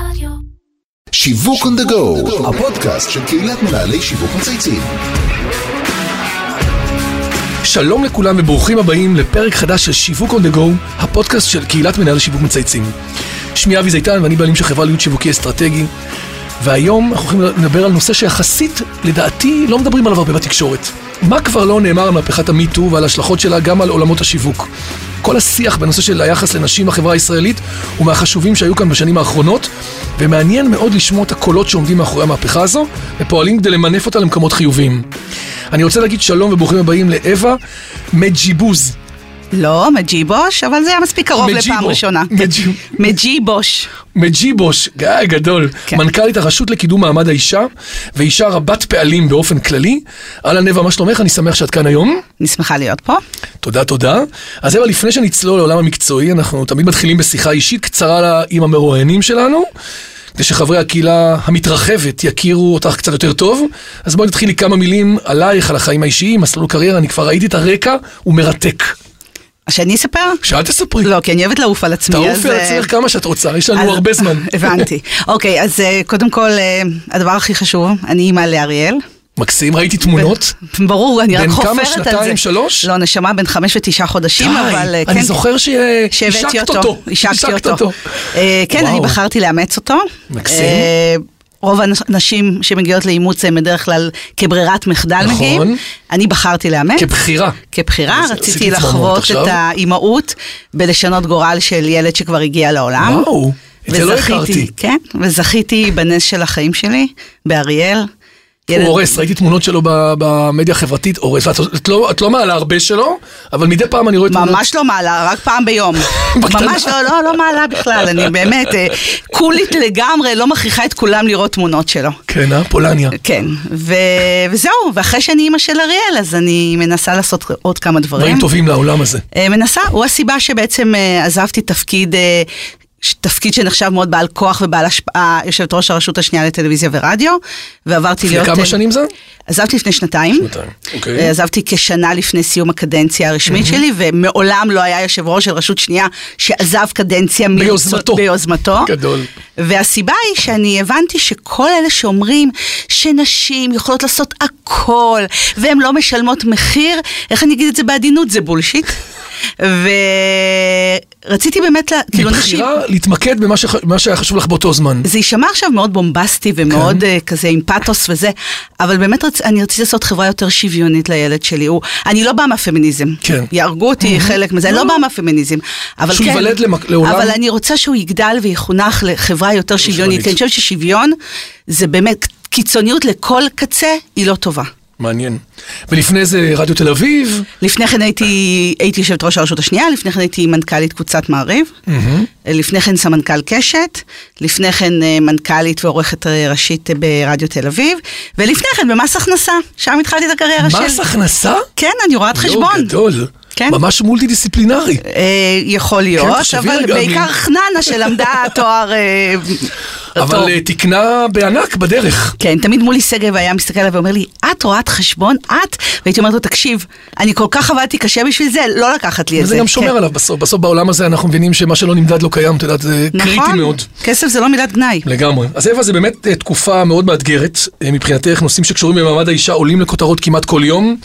רדיו. שיווק on the go, הפודקאסט של קהילת מנהלי שיווק מצייצים. שלום לכולם וברוכים הבאים לפרק חדש של שיווק on the go, הפודקאסט של קהילת מנהלי שיווק מצייצים. שמי אבי זיתן ואני בעלים של חברה להיות שיווקי אסטרטגי. והיום אנחנו הולכים לדבר על נושא שיחסית, לדעתי, לא מדברים עליו הרבה בתקשורת. מה כבר לא נאמר על מהפכת המיטו ועל ההשלכות שלה גם על עולמות השיווק. כל השיח בנושא של היחס לנשים בחברה הישראלית הוא מהחשובים שהיו כאן בשנים האחרונות, ומעניין מאוד לשמוע את הקולות שעומדים מאחורי המהפכה הזו, ופועלים כדי למנף אותה למקומות חיוביים. אני רוצה להגיד שלום וברוכים הבאים לאווה מג'יבוז. לא, מג'יבוש, אבל זה היה מספיק קרוב מג'יבו. לפעם ראשונה. מג'י- מג'יבוש. מג'יבוש, גיא גדול, כן. מנכ"לית הרשות לקידום מעמד האישה, ואישה רבת פעלים באופן כללי. אהלן נבה, מה שלומך? אני שמח שאת כאן היום. אני שמחה להיות פה. תודה, תודה. אז אבל לפני שנצלול לעולם המקצועי, אנחנו תמיד מתחילים בשיחה אישית קצרה עם המרואיינים שלנו, כדי שחברי הקהילה המתרחבת יכירו אותך קצת יותר טוב. אז בואי נתחיל לי כמה מילים עלייך, על החיים האישיים, מסלול קריירה, אני כבר ראיתי את הרקע, הוא מרתק. שאני אספר? שאל תספרי. לא, כי אני אוהבת לעוף על עצמי. אז, תעופי על אה, עצמך כמה שאת רוצה, יש לנו אז- הרבה זמן. הבנתי. אוקיי, אז אה, קודם כל, אה, הדבר הכי חשוב, אני אימא לאריאל. מקסים, ראיתי תמונות. ברור, אני רק חופרת כמה, על זה. שנתיים, שלוש? לא, נשמה בן חמש ותשעה חודשים, די, אבל אה, אני כן. זוכר ש- שהבאתי השקת אותו. השקתי אותו. אה, כן, וואו. אני בחרתי לאמץ אותו. מקסים. אה, רוב הנשים שמגיעות לאימוץ הם בדרך כלל כברירת מחדל נכון. מגיעים. אני בחרתי לאמץ. כבחירה. כבחירה, רציתי לחוות. את האימהות בלשנות גורל של ילד שכבר הגיע לעולם. וואו, את זה לא הכרתי. כן, וזכיתי בנס של החיים שלי, באריאל. ילד- הוא הורס, ראיתי תמונות שלו במדיה החברתית, הורס. ואת- את לא- את לא מעלה הרבה שלו, אבל מדי פעם אני רואה תמונות. ממש לא מעלה, רק פעם ביום. ממש לא, לא, לא מעלה בכלל, אני באמת אה, קולית לגמרי, לא מכריחה את כולם לראות תמונות שלו. כן, אה? פולניה. כן, ו... וזהו, ואחרי שאני אימא של אריאל, אז אני מנסה לעשות עוד כמה דברים. דברים טובים לעולם הזה. אה, מנסה, הוא הסיבה שבעצם אה, עזבתי תפקיד, אה, תפקיד שנחשב מאוד בעל כוח ובעל השפעה, יושבת ראש הרשות השנייה לטלוויזיה ורדיו, ועברתי לפני להיות... כמה אה, שנים זה? עזבתי לפני שנתיים. שנתיים, אוקיי. אה, עזבתי כשנה לפני סיום הקדנציה הרשמית שלי, ומעולם לא היה יושב ראש של רשות שנייה שעזב קדנציה ביוזמתו. ביוזמתו. גדול. והסיבה היא שאני הבנתי שכל אלה שאומרים שנשים יכולות לעשות הכל, והן לא משלמות מחיר, איך אני אגיד את זה בעדינות? זה בולשיט. ורציתי באמת, לה- כאילו נשים... מבחירה להתמקד במה שח- שהיה חשוב לך באותו זמן. זה יישמע עכשיו מאוד בומבסטי ומאוד כן. uh, כזה עם פאתוס וזה, אבל באמת רצ... אני רציתי לעשות חברה יותר שוויונית לילד שלי. הוא... אני לא באה מהפמיניזם. כן. יהרגו אותי חלק מזה, אני לא באה מהפמיניזם. אבל שהוא כן, ייוולד למק- לעולם- אבל אני רוצה שהוא יגדל ויחונך לחברה יותר. שוויונית. כי אני חושבת ששוויון זה באמת, קיצוניות לכל קצה היא לא טובה. מעניין. ולפני זה רדיו תל אביב. לפני כן הייתי, הייתי יושבת ראש הרשות השנייה, לפני כן הייתי מנכ"לית קבוצת מעריב, לפני כן סמנכ"ל קשת, לפני כן אה, מנכ"לית ועורכת אה, ראשית אה, ברדיו תל אביב, ולפני כן במס הכנסה, שם התחלתי את הקריירה שלי. מס הכנסה? כן, אני רואת יואו, חשבון. גדול. כן. ממש מולטי דיסציפלינרי. אה, יכול להיות, תחשבי אבל בעיקר חננה שלמדה תואר... אה, אבל טוב. אה, תקנה בענק בדרך. כן, תמיד מולי שגב היה מסתכל עליי ואומר לי, את רואת חשבון? את? והייתי אומרת לו, תקשיב, אני כל כך עבדתי קשה בשביל זה, לא לקחת לי את זה. וזה גם שומר כן. עליו בסוף. בסוף בעולם הזה אנחנו מבינים שמה שלא נמדד לא קיים, את יודעת, זה קריטי נכון, מאוד. כסף זה לא מילת גנאי. לגמרי. אז אווה, זה באמת אה, תקופה מאוד מאתגרת. אה, מבחינתך, נושאים שקשורים במעמד האישה עולים לכותרות כמעט כל יום.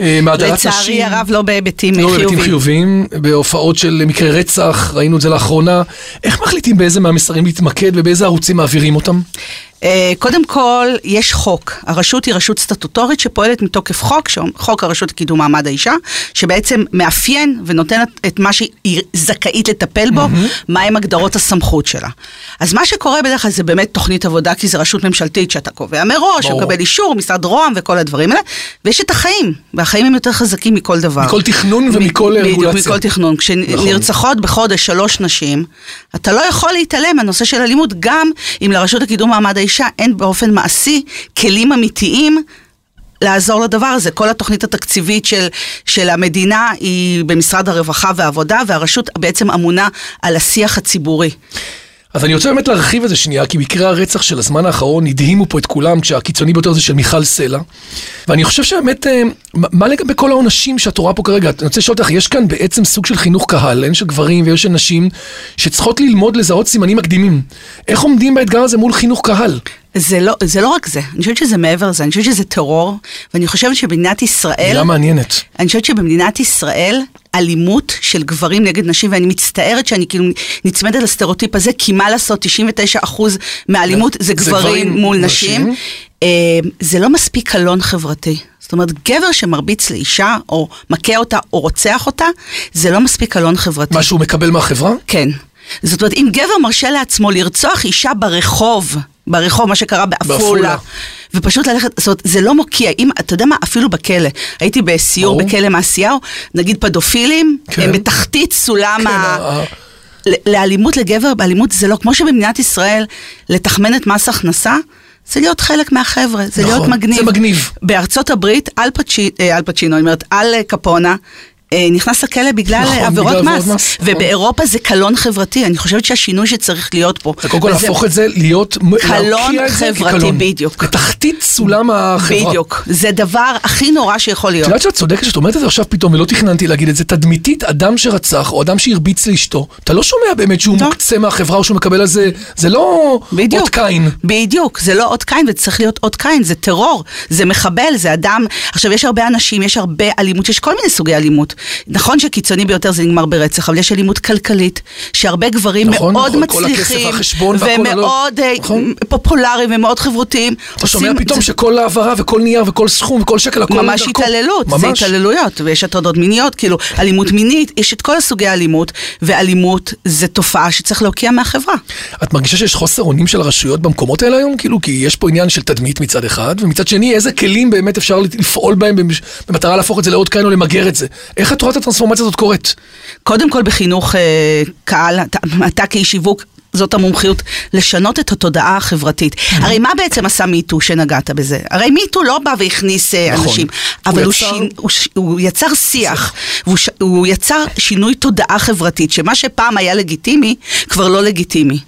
אה. לצערי הרב לא בהיבטים לא חיוביים. בהיבטים חיוביים, בהופעות של מקרי רצח, ראינו את זה לאחרונה. איך מחליטים באיזה מהמסרים להתמקד ובאיזה ערוצים מעבירים אותם? אה, קודם כל, יש חוק. הרשות היא רשות סטטוטורית שפועלת מתוקף חוק, חוק הרשות לקידום מעמד האישה, שבעצם מאפיין ונותן את- מה שהיא זכאית לטפל בו, מהם הגדרות הסמכות שלה. אז מה שקורה בדרך כלל זה באמת תוכנית עבודה, כי זו רשות ממשלתית שאתה קובע מראש. ומקבל אישור, משרד רוה"מ וכל הדברים האלה, ויש את החיים, והחיים הם יותר חזקים מכל דבר. מכל תכנון ומכל בדיוק, רגולציה. מכל תכנון. כשנרצחות בחודש שלוש נשים, אתה לא יכול להתעלם מהנושא של אלימות, גם אם לרשות לקידום מעמד האישה אין באופן מעשי כלים אמיתיים. לעזור לדבר הזה. כל התוכנית התקציבית של, של המדינה היא במשרד הרווחה והעבודה, והרשות בעצם אמונה על השיח הציבורי. אז אני רוצה באמת להרחיב את זה שנייה, כי מקרי הרצח של הזמן האחרון הדהימו פה את כולם, כשהקיצוני ביותר זה של מיכל סלע. ואני חושב שבאמת, אה, מה לגבי כל העונשים שאת רואה פה כרגע? אני רוצה לשאול אותך, יש כאן בעצם סוג של חינוך קהל, הן של גברים ויש של נשים, שצריכות ללמוד לזהות סימנים מקדימים. איך עומדים באתגר הזה מול חינוך קהל? זה לא, זה לא רק זה, אני חושבת שזה מעבר לזה, אני חושבת שזה טרור, ואני חושבת שבמדינת ישראל... מילה מעניינת. אני חושבת שבמדינת ישראל, אלימות של גברים נגד נשים, ואני מצטערת שאני כאילו נצמדת לסטריאוטיפ הזה, כי מה לעשות, 99% מהאלימות זה זה גברים גברים, מול נשים. נשים. אה, זה לא מספיק קלון חברתי. זאת אומרת, גבר שמרביץ לאישה, או מכה אותה, או רוצח אותה, זה לא מספיק קלון חברתי. מה שהוא מקבל מהחברה? כן. זאת אומרת, אם גבר מרשה לעצמו לרצוח אישה ברחוב, ברחוב, מה שקרה בעפולה. ופשוט ללכת, זאת אומרת, זה לא מוקיע, אם, אתה יודע מה, אפילו בכלא, הייתי בסיור ברור. בכלא מעשיהו, נגיד פדופילים, כן. הם בתחתית סולם כן, ה... ה- ל- לאלימות לגבר, באלימות זה לא, כמו שבמדינת ישראל, לתחמן את מס הכנסה, זה להיות חלק מהחבר'ה, זה נכון, להיות מגניב. זה מגניב. בארצות הברית, אל, אה, אל פצ'ינו, אני אומרת, אל אה, קפונה. אה, נכנס לכלא בגלל נכון, עבירות בגלל מס, מס, נכון. ובאירופה זה קלון חברתי, אני חושבת שהשינוי שצריך להיות פה. קודם כל להפוך את זה להיות, קלון את חברתי. בדיוק. לתחתית סולם החברה. בדיוק, זה דבר הכי נורא שיכול את להיות. יודעת שאת צודקת שאת אומרת את זה עכשיו פתאום, ולא תכננתי להגיד את זה, תדמיתית, אדם שרצח, או אדם שהרביץ לאשתו, אתה לא שומע באמת שהוא לא. מוקצה מהחברה או שהוא מקבל על זה, זה לא בדיוק. אות קין. בדיוק, זה לא אות קין, וזה צריך להיות אות קין, זה טרור, זה מחבל, זה אדם. עכשיו, יש הרבה אנשים, יש הרבה אלימות, יש כל מיני סוגי אלימות. נכון שקיצוני ביותר זה נגמר ברצח, אבל יש אלימות כלכלית, שהרבה גברים נכון, מאוד נכון, כל הכסף מצליחים, והחשבון והכל ומאוד אה, נכון. פופולריים ומאוד חברותיים. אתה שומע פתאום זה- שכל העברה וכל נייר וכל סכום וכל שקל, הכל ממש דרכו. התעללות, זה ממש. התעללויות, ויש הטרדות מיניות, כאילו אלימות מינית, יש את כל הסוגי האלימות, ואלימות זה תופעה שצריך להוקיע מהחברה. את מרגישה שיש חוסר אונים של הרשויות במקומות האלה היום? כאילו, כי יש פה עניין של תדמית מצד אחד, ומצד שני, איזה כלים באמת אפשר לפעול בהם במש- במטרה להפוך את זה לאות קין או למגר את זה? איך את רואה את הטרנספורמציה הזאת קורית? קודם כל בחינוך אה, קהל, אתה, אתה כאיש שיווק, זאת המומחיות, לשנות את התודעה החברתית. הרי מה בעצם עשה מיטו שנגעת בזה? הרי מיטו לא בא והכניס אה, נכון. אנשים, אבל הוא, יצר- הוא, ש- הוא יצר שיח, והוא ש- הוא יצר שינוי תודעה חברתית, שמה שפעם היה לגיטימי, כבר לא לגיטימי.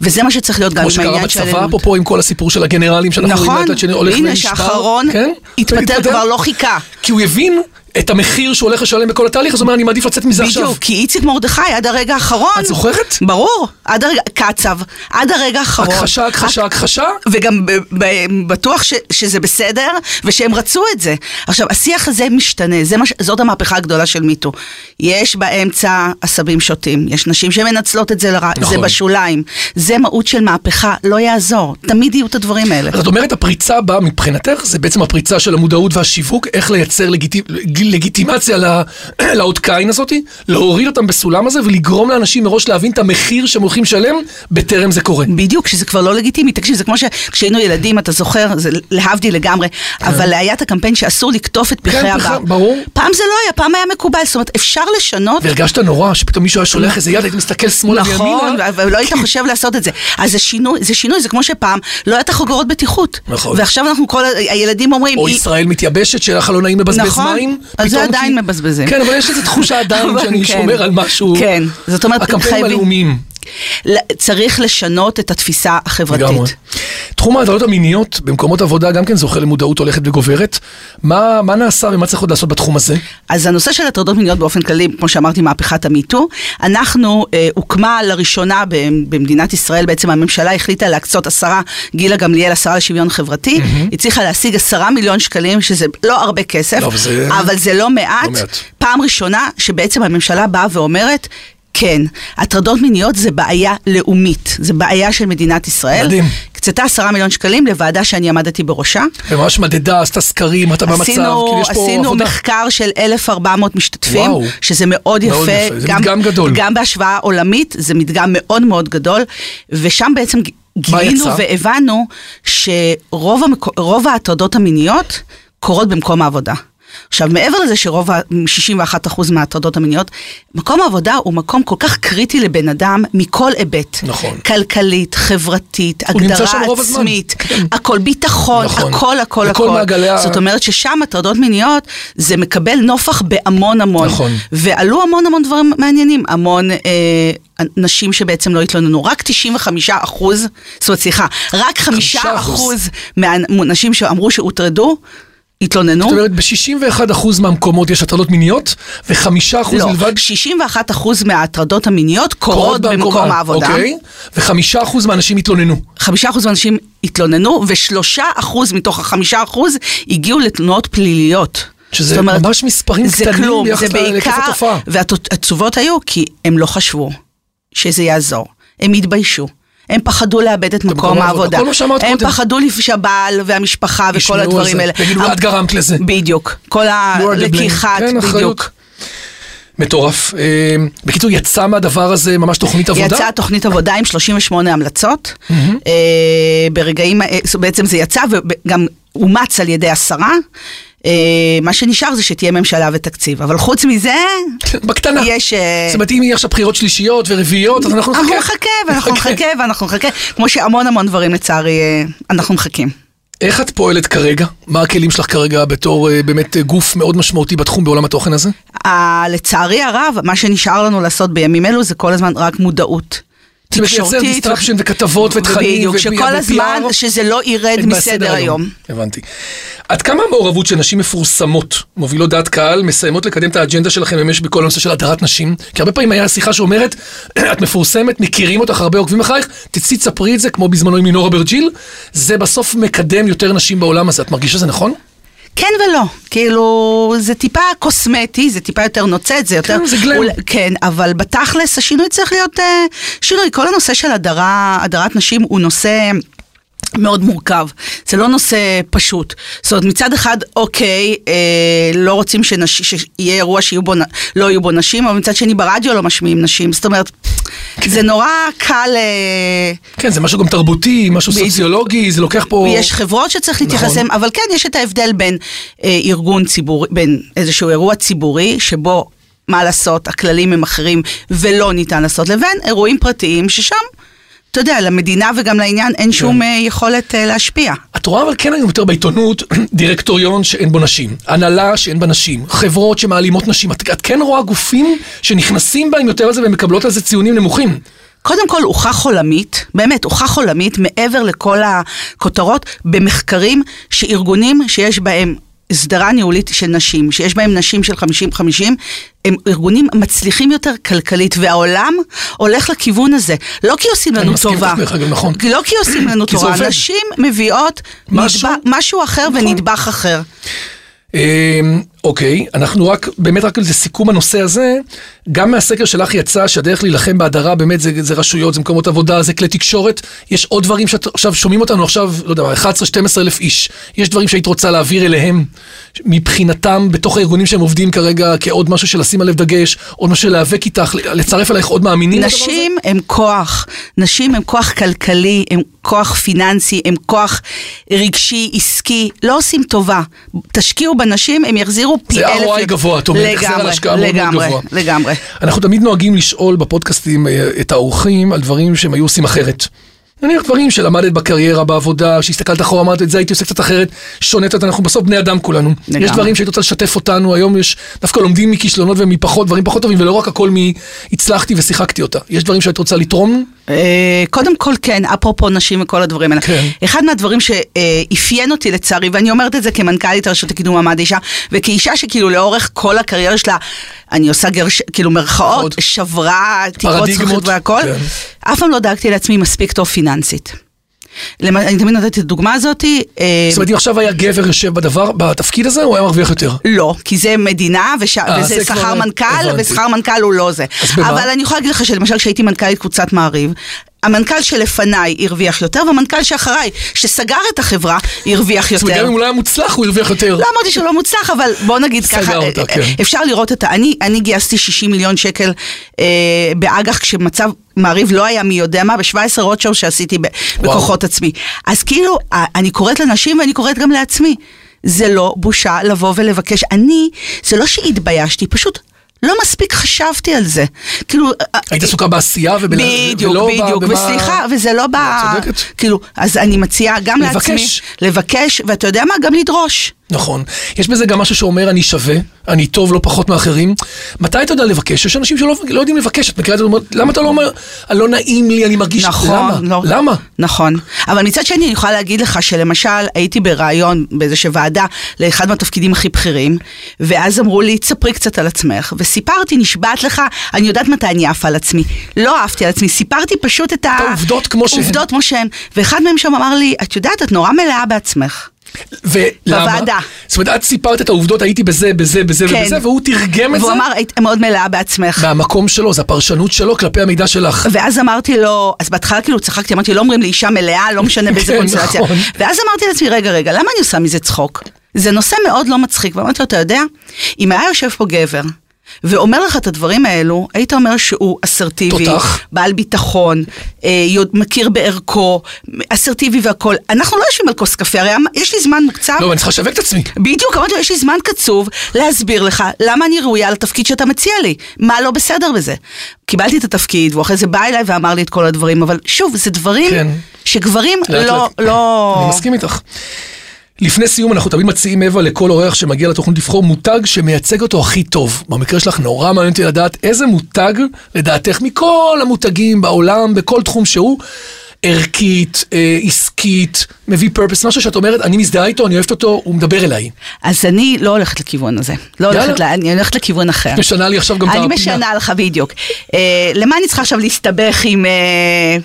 וזה מה שצריך להיות גם כמו עם שקרה העניין של בצבא, אלימות. אפרופו עם כל הסיפור של הגנרלים שאנחנו רואים נכון, לאט לאט שהולך הנה. שהאחרון כן? התפטר כבר לא חיכה. כי הוא הבין את המחיר שהוא הולך לשלם בכל התהליך, אז הוא אומר, אני מעדיף לצאת מזה עכשיו. בדיוק, כי איציק מרדכי עד הרגע האחרון... את זוכרת? ברור, עד הרגע, קצב, עד הרגע האחרון. הכחשה, הכחשה, הכחשה. וגם ב- ב- בטוח ש, שזה בסדר, ושהם רצו את זה. עכשיו, השיח הזה משתנה, זה מה, ש- זאת המהפכה הגדולה של מיטו. יש באמצע עשבים שוטים, יש נשים שמנצלות את זה לרע, נכון. זה בשוליים. זה מהות של מהפכה, לא יעזור. תמיד יהיו את הדברים האלה. אז את אומרת, הפריצה הבאה מבחינתך, זה בעצם הפריצה של המודעות והשיווק, איך לייצר לגיטי... לגיטימציה לאות קין הזאתי, להוריד אותם בסולם הזה ולגרום לאנשים מראש להבין את המחיר שהם הולכים לשלם בטרם זה קורה. בדיוק, שזה כבר לא לגיטימי. תקשיב, זה כמו שכשהיינו ילדים, אתה זוכר, זה להבדיל לגמרי, אבל היה את הקמפיין שאסור לקטוף את פרחי כן, הבר. פרחי- ברור. פעם זה לא היה, פעם היה מקובל, זאת אומרת, אפשר לשנות. והרגשת נורא שפתאום מישהו היה שולח איזה יד, היית מסתכל שמאלה נכון, וימינה. ולא היית חושב לעשות את זה. אז זה שינוי, זה שינוי, זה כמו שפעם לא היה את החגורות בטיחות. נכון. ועכשיו אנחנו כל, הילדים אומרים... או "היא- ישראל מתייבשת, שלך לא נעים לבזבז נכון, מים. אז זה עדיין מבזבזים. כן, אבל יש איזו תחושה עדיין שאני כן. שומר על משהו. כן, זאת אומרת, הקמפיינים חייבים- הלאומיים. צריך לשנות את התפיסה לגמרי. החברתית. תחום ההטרדות המיניות במקומות עבודה גם כן זוכה למודעות הולכת וגוברת. מה, מה נעשה ומה צריך עוד לעשות בתחום הזה? אז הנושא של הטרדות מיניות באופן כללי, כמו שאמרתי, מהפכת המיטו, אנחנו, אה, הוקמה לראשונה במדינת ישראל, בעצם הממשלה החליטה להקצות עשרה, גילה גמליאל, השרה לשוויון חברתי, הצליחה להשיג עשרה מיליון שקלים, שזה לא הרבה כסף, לא, אבל זה- אבל זה לא מעט. לא מעט. פעם ראשונה שבעצם הממשלה באה ואומרת, כן, הטרדות מיניות זה בעיה לאומית, זה בעיה של מדינת ישראל. מדהים. הקצתה עשרה מיליון שקלים לוועדה שאני עמדתי בראשה. וממש מדדה, עשתה סקרים, אתה במצב, עשינו, כאילו יש פה עשינו עבודה. מחקר של 1,400 משתתפים, וואו. שזה מאוד יפה. מאוד יפה, זה מדגם גדול. גם בהשוואה עולמית, זה מדגם מאוד מאוד גדול, ושם בעצם גילינו? והבנו שרוב המק... ההטרדות המיניות קורות במקום העבודה. עכשיו, מעבר לזה שרוב, ה- 61% מההטרדות המיניות, מקום העבודה הוא מקום כל כך קריטי לבן אדם מכל היבט. נכון. כלכלית, חברתית, הגדרה. עצמית, כן. הכל ביטחון, נכון. הכל, הכל, הכל. מעגלי ה- זאת אומרת ששם הטרדות מיניות, זה מקבל נופח בהמון המון. נכון. ועלו המון המון דברים מעניינים, המון אה, נשים שבעצם לא התלוננו, רק 95 אחוז, זאת אומרת, סליחה, רק 5 5%. אחוז מהנשים שאמרו שהוטרדו, התלוננו. זאת אומרת, ב-61% מהמקומות יש הטרדות מיניות, ו-5% לא, בלבד 61 אחוז מההטרדות המיניות קורות במקום העבודה. אוקיי? ו-5% מהאנשים התלוננו. חמישה אחוז מהאנשים התלוננו, ושלושה אחוז מתוך החמישה אחוז הגיעו לתלונות פליליות. שזה אומרת, ממש מספרים זה קטנים כלום, ביחס להיקף התופעה. והתשובות היו כי הם לא חשבו שזה יעזור, הם התביישו. הם פחדו לאבד את מקום העבודה. הם. פחדו שהבעל והמשפחה וכל הדברים. האלה. יגידו, אבל- את גרמת לזה. בדיוק. כל. הלקיחת, כן. בדיוק. מטורף. אה, בקיצור, יצא מהדבר הזה ממש תוכנית עבודה? יצאה תוכנית עבודה עם 38 המלצות. אה, ברגעים, אה, בעצם זה יצא וגם אומץ על ידי השרה. אה, מה שנשאר זה שתהיה ממשלה ותקציב. אבל חוץ מזה, בקטנה. יש... אה, זאת אומרת, אם יהיה עכשיו בחירות שלישיות ורביעיות, אז אנחנו נחכה. אנחנו נחכה ואנחנו נחכה ואנחנו נחכה, כמו שהמון המון דברים לצערי אה, אנחנו מחכים. איך את פועלת כרגע? מה הכלים שלך כרגע בתור באמת גוף מאוד משמעותי בתחום בעולם התוכן הזה? לצערי הרב, מה שנשאר לנו לעשות בימים אלו זה כל הזמן רק מודעות. זאת אומרת, לייצר distraction וכתבות ותכנים. בדיוק, שכל הזמן. שזה לא ירד מסדר היום. הבנתי. עד כמה המעורבות של נשים מפורסמות, מובילות דעת קהל, מסייעות לקדם את האג'נדה שלכם ממש בכל הנושא של הדרת נשים? כי הרבה פעמים היה שיחה שאומרת, את מפורסמת, מכירים אותך, הרבה עוקבים אחרייך, תצאי תספרי את זה, כמו בזמנו עם לינור אברג'יל, זה בסוף מקדם יותר נשים בעולם הזה. את מרגישה שזה נכון? כן ולא, כאילו זה טיפה קוסמטי, זה טיפה יותר נוצץ, זה יותר... כן, זה גלם. כן, אבל בתכלס השינוי צריך להיות אה, שינוי. כל הנושא של הדרה, הדרת נשים הוא נושא... מאוד מורכב, זה לא נושא פשוט. זאת אומרת, מצד אחד, אוקיי, אה, לא רוצים שנש... שיהיה אירוע נ- לא יהיו בו נשים, אבל מצד שני ברדיו לא משמיעים נשים. זאת אומרת, זה נורא קל... אה, כן, זה משהו גם תרבותי, משהו בדיוק. סוציולוגי, זה לוקח פה... יש חברות שצריך להתייחס נכון. אליהן, אבל כן, יש את ההבדל בין אה, ארגון ציבורי, בין איזשהו אירוע ציבורי, שבו, מה לעשות, הכללים הם אחרים ולא ניתן לעשות, לבין אירועים פרטיים, ששם, אתה יודע, למדינה וגם לעניין אין שום כן. אה, יכולת אה, להשפיע. את רואה אבל כן היום יותר בעיתונות דירקטוריון שאין בו נשים, הנהלה שאין בה נשים, חברות שמעלימות נשים, את, את כן רואה גופים שנכנסים בהם יותר על זה ומקבלות על זה ציונים נמוכים. קודם כל, הוכח עולמית, באמת, הוכח עולמית, מעבר לכל הכותרות, במחקרים שארגונים שיש בהם הסדרה ניהולית של נשים, שיש בהם נשים של 50-50, הם ארגונים מצליחים יותר כלכלית, והעולם הולך לכיוון הזה. לא כי עושים אני לנו מסכים טובה. איתך, דרך אגב, נכון. לא כי עושים לנו טובה. נשים מביאות משהו? אחר נכון. ונדבך אחר. אוקיי, אנחנו רק, באמת רק לסיכום הנושא הזה, גם מהסקר שלך יצא שהדרך להילחם בהדרה באמת זה, זה רשויות, זה מקומות עבודה, זה כלי תקשורת, יש עוד דברים שאת עכשיו שומעים אותנו עכשיו, לא יודע, מה, 11-12 אלף איש, יש דברים שהיית רוצה להעביר אליהם מבחינתם בתוך הארגונים שהם עובדים כרגע כעוד משהו של לשים עליו דגש, עוד משהו של להיאבק איתך, לצרף אלייך עוד מאמינים? נשים הם כוח, נשים הם כוח כלכלי, הם כוח פיננסי, הם כוח רגשי, עסקי, לא עושים טובה. תשקיעו בנשים, הם יחזירו פי זה אלף. ROI גבוה, את אומרת, החזר על לגמרי, השקעה מאוד מאוד לגמרי, גבוה. לגמרי. אנחנו תמיד נוהגים לשאול בפודקאסטים אה, את האורחים על דברים שהם היו עושים אחרת. נניח דברים שלמדת בקריירה, בעבודה, שהסתכלת אחורה, אמרת את זה הייתי עושה קצת אחרת, שונאת אותה, אנחנו בסוף בני אדם כולנו. לגמרי. יש דברים שהיית רוצה לשתף אותנו, היום יש, דווקא לומדים מכישלונות ומפחות, דברים פחות טובים, ולא רק הכל מהצלחתי ושיחקתי אותה. יש דברים שהיית רוצה לתרום? אה, קודם כל כן, אפרופו נשים וכל הדברים האלה. כן. אחד מהדברים שאפיין אותי לצערי, ואני אומרת את זה כמנכ"לית הרשות לקידום מעמד האישה, וכאישה שכאילו לאורך כל הקריירה שלה, אני עושה גרש, כאילו מרכאות. שברה תקרות זכוכית והכל, כן. אף פעם לא דאגתי לעצמי מספיק טוב פיננסית. למ- אני תמיד נתתי את הדוגמה הזאתי. אה, זאת אומרת, אם עכשיו היה גבר יושב בדבר, בתפקיד הזה, הוא היה מרוויח יותר. לא, כי זה מדינה, וש... אה, וזה זה שכר מנכ"ל. ושכר מנכ"ל הוא לא זה. אז במה? אבל אני יכולה להגיד לך שלמשל כשהייתי מנכ"לית קבוצת מעריב, המנכ"ל שלפניי הרוויח יותר, והמנכ"ל שאחריי, שסגר את החברה, הרוויח זאת אומרת, גם יותר. אם הוא לא היה מוצלח, הוא הרוויח יותר. לא אמרתי שהוא לא מוצלח, אבל בוא נגיד סגר ככה, אותה, אה, כן. אפשר לראות את ה... אני, אני גייסתי 60 מיליון שקל אה, באג"ח כשמצב מעריב לא היה מי יודע מה, ב-17 רוטשואו שעשיתי ב- בכוחות עצמי. אז כאילו, אה, אני קוראת לנשים ואני קוראת גם לעצמי. זה לא בושה לבוא ולבקש. אני, זה לא שהתביישתי, פשוט לא מספיק חשבתי על זה. כאילו... היית עסוקה בעשייה וב... בדיוק, ולא ב- בדיוק, במה- וסליחה, וזה לא ב... צודקת. כאילו, אז אני מציעה גם לבקש. לעצמי, לבקש, ואתה יודע מה? גם לדרוש. נכון. יש בזה גם משהו שאומר אני שווה, אני טוב לא פחות מאחרים. מתי אתה יודע לבקש? יש אנשים שלא לא יודעים לבקש. את מכירה את זה? למה אתה לא אומר, לא נעים לי, אני מרגיש... נכון, למה? לא. למה? נכון. אבל מצד שני, אני יכולה להגיד לך שלמשל, הייתי בריאיון באיזושהי ועדה לאחד מהתפקידים הכי בכירים, ואז אמרו לי, תספרי קצת על עצמך. וסיפרתי, נשבעת לך, אני יודעת מתי אני עפה על עצמי. לא עפתי על עצמי, סיפרתי פשוט את ה... העובדות כמו שהן. עובדות כמו שהן. ואחד מהם שם אמר לי, את יודעת, את נורא מלאה בעצמך. ולמה? בוועדה. זאת אומרת, את סיפרת את העובדות, הייתי בזה, בזה, בזה כן. ובזה, והוא תרגם את זה והוא אמר, היית מאוד מלאה בעצמך. מהמקום שלו, זה הפרשנות שלו כלפי המידע שלך. ואז אמרתי לו, אז בהתחלה כאילו צחקתי, אמרתי, לא אומרים לאישה מלאה, לא משנה באיזה כן, קונסטלציה. נכון. ואז אמרתי לעצמי, רגע, רגע, למה אני עושה מזה צחוק? זה נושא מאוד לא מצחיק. ואמרתי לו, אתה יודע, אם היה יושב פה גבר, ואומר לך את הדברים האלו, היית אומר שהוא אסרטיבי, תותח. בעל ביטחון, אה, מכיר בערכו, אסרטיבי והכול. אנחנו לא יושבים על כוס קפה, הרי אמ- יש לי זמן מוקצב. לא, אני צריכה לשווק את עצמי. בדיוק, אמרתי לו, יש לי זמן קצוב להסביר לך למה אני ראויה לתפקיד שאתה מציע לי, מה לא בסדר בזה. קיבלתי את התפקיד, והוא אחרי זה בא אליי ואמר לי את כל הדברים, אבל שוב, זה דברים כן. שגברים לא, לאט. לא... אני מסכים איתך. לפני סיום אנחנו תמיד מציעים אווה לכל אורח שמגיע לתוכנית לבחור מותג שמייצג אותו הכי טוב. במקרה שלך נורא מעניין אותי לדעת איזה מותג לדעתך מכל המותגים בעולם, בכל תחום שהוא, ערכית, אה, עסקית, מביא פרפס, משהו שאת אומרת, אני מזדהה איתו, אני אוהבת אותו, הוא מדבר אליי. אז אני לא הולכת לכיוון הזה. לא יאללה. הולכת, ל- אני הולכת לכיוון אחר. את משנה לי עכשיו גם את אני הפינה. משנה לך בדיוק. אה, למה אני צריכה עכשיו להסתבך עם... אה,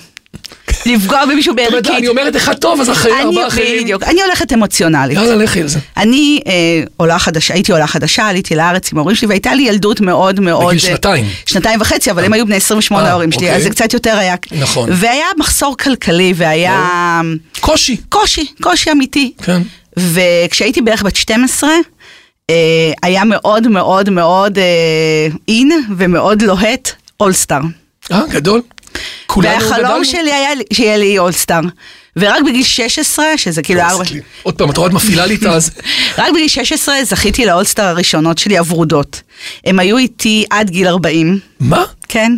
לפגוע במישהו בערכית? אני אומרת אחד טוב, אז אחרי ארבעה אחרים. בדיוק, אני הולכת אמוציונלית. יאללה, לכי על זה. אני אה, עולה חדשה, הייתי עולה חדשה, עליתי לארץ עם ההורים שלי, והייתה לי ילדות מאוד מאוד... בגיל אה, שנתיים. שנתיים וחצי, אבל הם היו בני 28 אה, ההורים שלי, אוקיי. אז זה קצת יותר היה... נכון. והיה מחסור כלכלי, והיה קושי. קושי, קושי אמיתי. כן. וכשהייתי בערך בת 12, אה, היה מאוד מאוד מאוד אין ומאוד לוהט אולסטאר. אה, גדול. והחלום. שלי היה שיהיה לי אולסטאר. ורק בגיל 16, שזה כאילו ארבע... עוד פעם, את רואה, את מפעילה לי את הזה. רק בגיל 16 זכיתי לאולסטאר הראשונות שלי, הוורודות. הם היו איתי עד גיל 40, מה? כן?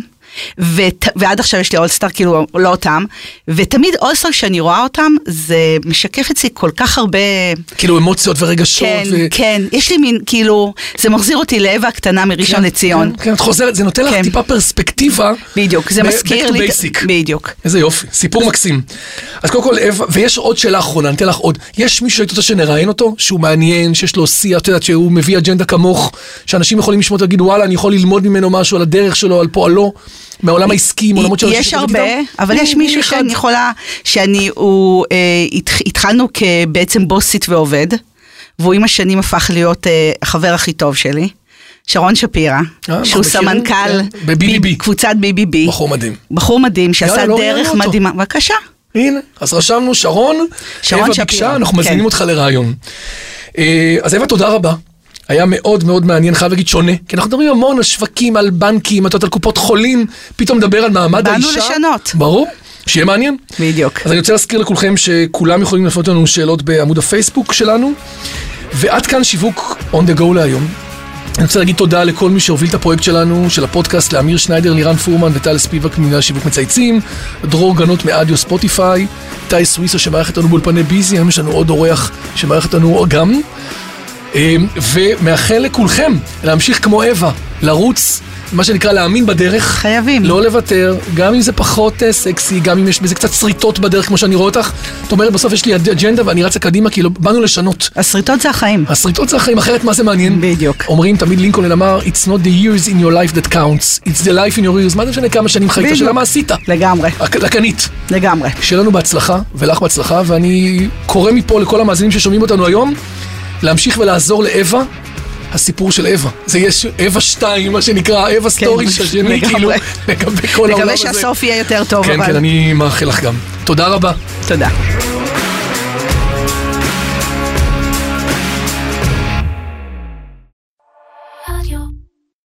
ות, ועד עכשיו יש לי אולסטאר, כאילו, לא אותם. ותמיד אולסטאר, כשאני רואה אותם, זה משקף אצלי כל כך הרבה... כאילו אמוציות ורגשות. כן, ו... כן, יש לי מין, כאילו, זה מחזיר אותי לאווה הקטנה מראשון כן, לציון. כן, כן, את חוזרת, זה נותן לך כן. טיפה פרספקטיבה. בדיוק, זה מזכיר לי... basic. בדיוק. איזה יופי, סיפור מקסים. אז קודם כל, אווה, ויש עוד שאלה אחרונה, אני אתן לך עוד. יש מישהו שהיית רוצה שנראיין אותו, שהוא מעניין, שיש לו שיא, את יודעת, שהוא מביא אג'נדה כמוך, שאנשים יכולים לשמוע ולהגיד, וואלה, אני יכול ללמוד ממנו משהו על הדרך שלו, על פועלו, מהעולם העסקי, מעולמות של יש הרבה? אבל יש מי מישהו? שאני יכולה, שאני, הוא, אה, התח- התחלנו כבעצם בוסית ועובד, והוא עם השנים הפך להיות אה, החבר הכי טוב שלי, שרון שפירא, אה, שהוא סמנכ"ל כן, קבוצת BBB. בחור מדהים. בחור מדהים, שעשה לא דרך. מדהימה. בבקשה. הנה, אז רשמנו, שרון, שרון שפירא, אנחנו כן. מזמינים אותך לראיון. אה, אז אווה, תודה רבה. היה מאוד מאוד מעניין, חייב להגיד שונה, כי אנחנו מדברים המון על שווקים, על בנקים, את יודעת, על קופות חולים, פתאום נדבר על מעמד באנו האישה. לשנות. ברור, שיהיה מעניין. בדיוק. אז אני רוצה להזכיר לכולכם שכולם יכולים לפנות לנו שאלות בעמוד הפייסבוק שלנו, ועד כאן שיווק on the go להיום. אני רוצה להגיד תודה לכל מי שהוביל את הפרויקט שלנו, של הפודקאסט, לאמיר שניידר, לירן פורמן וטל ספיבק ממנהל שיווק מצייצים, דרור גנות מאדיו ספוטיפיי, טי סוויסה שמערך אותנו באולפני ביזי, היום יש לנו עוד אורח שמערך אותנו גם. אמ, ומאחל לכולכם להמשיך כמו אווה, לרוץ, מה שנקרא להאמין בדרך. חייבים. לא לוותר, גם אם זה פחות אה, סקסי, גם אם יש בזה קצת שריטות בדרך כמו שאני רואה אותך. את אומרת בסוף יש לי אג'נדה ואני רצה קדימה כי לא, באנו לשנות. השריטות זה החיים. השריטות זה החיים, אחרת מה זה מעניין? בדיוק. אומרים תמיד לינקולן אמר, It's not the years in your life that counts, it's the life in your years. מה זה משנה כמה שנים חיית. השאלה מה עשית? לגמרי, לקנית. לגמרי. שיהיה לנו בהצלחה, ולך בהצלחה, ואני קורא מפה לכל המאזינים ששומעים אותנו היום, להמשיך ולעזור לאווה. הסיפור של אווה, זה יש אווה 2, מה שנקרא, אווה סטורי של השני, לגמרי. כאילו, לגבי כל העולם נקווה הזה. שהסוף יהיה יותר טוב, כן, אבל... כן, אני מאחל לך גם. תודה רבה. תודה.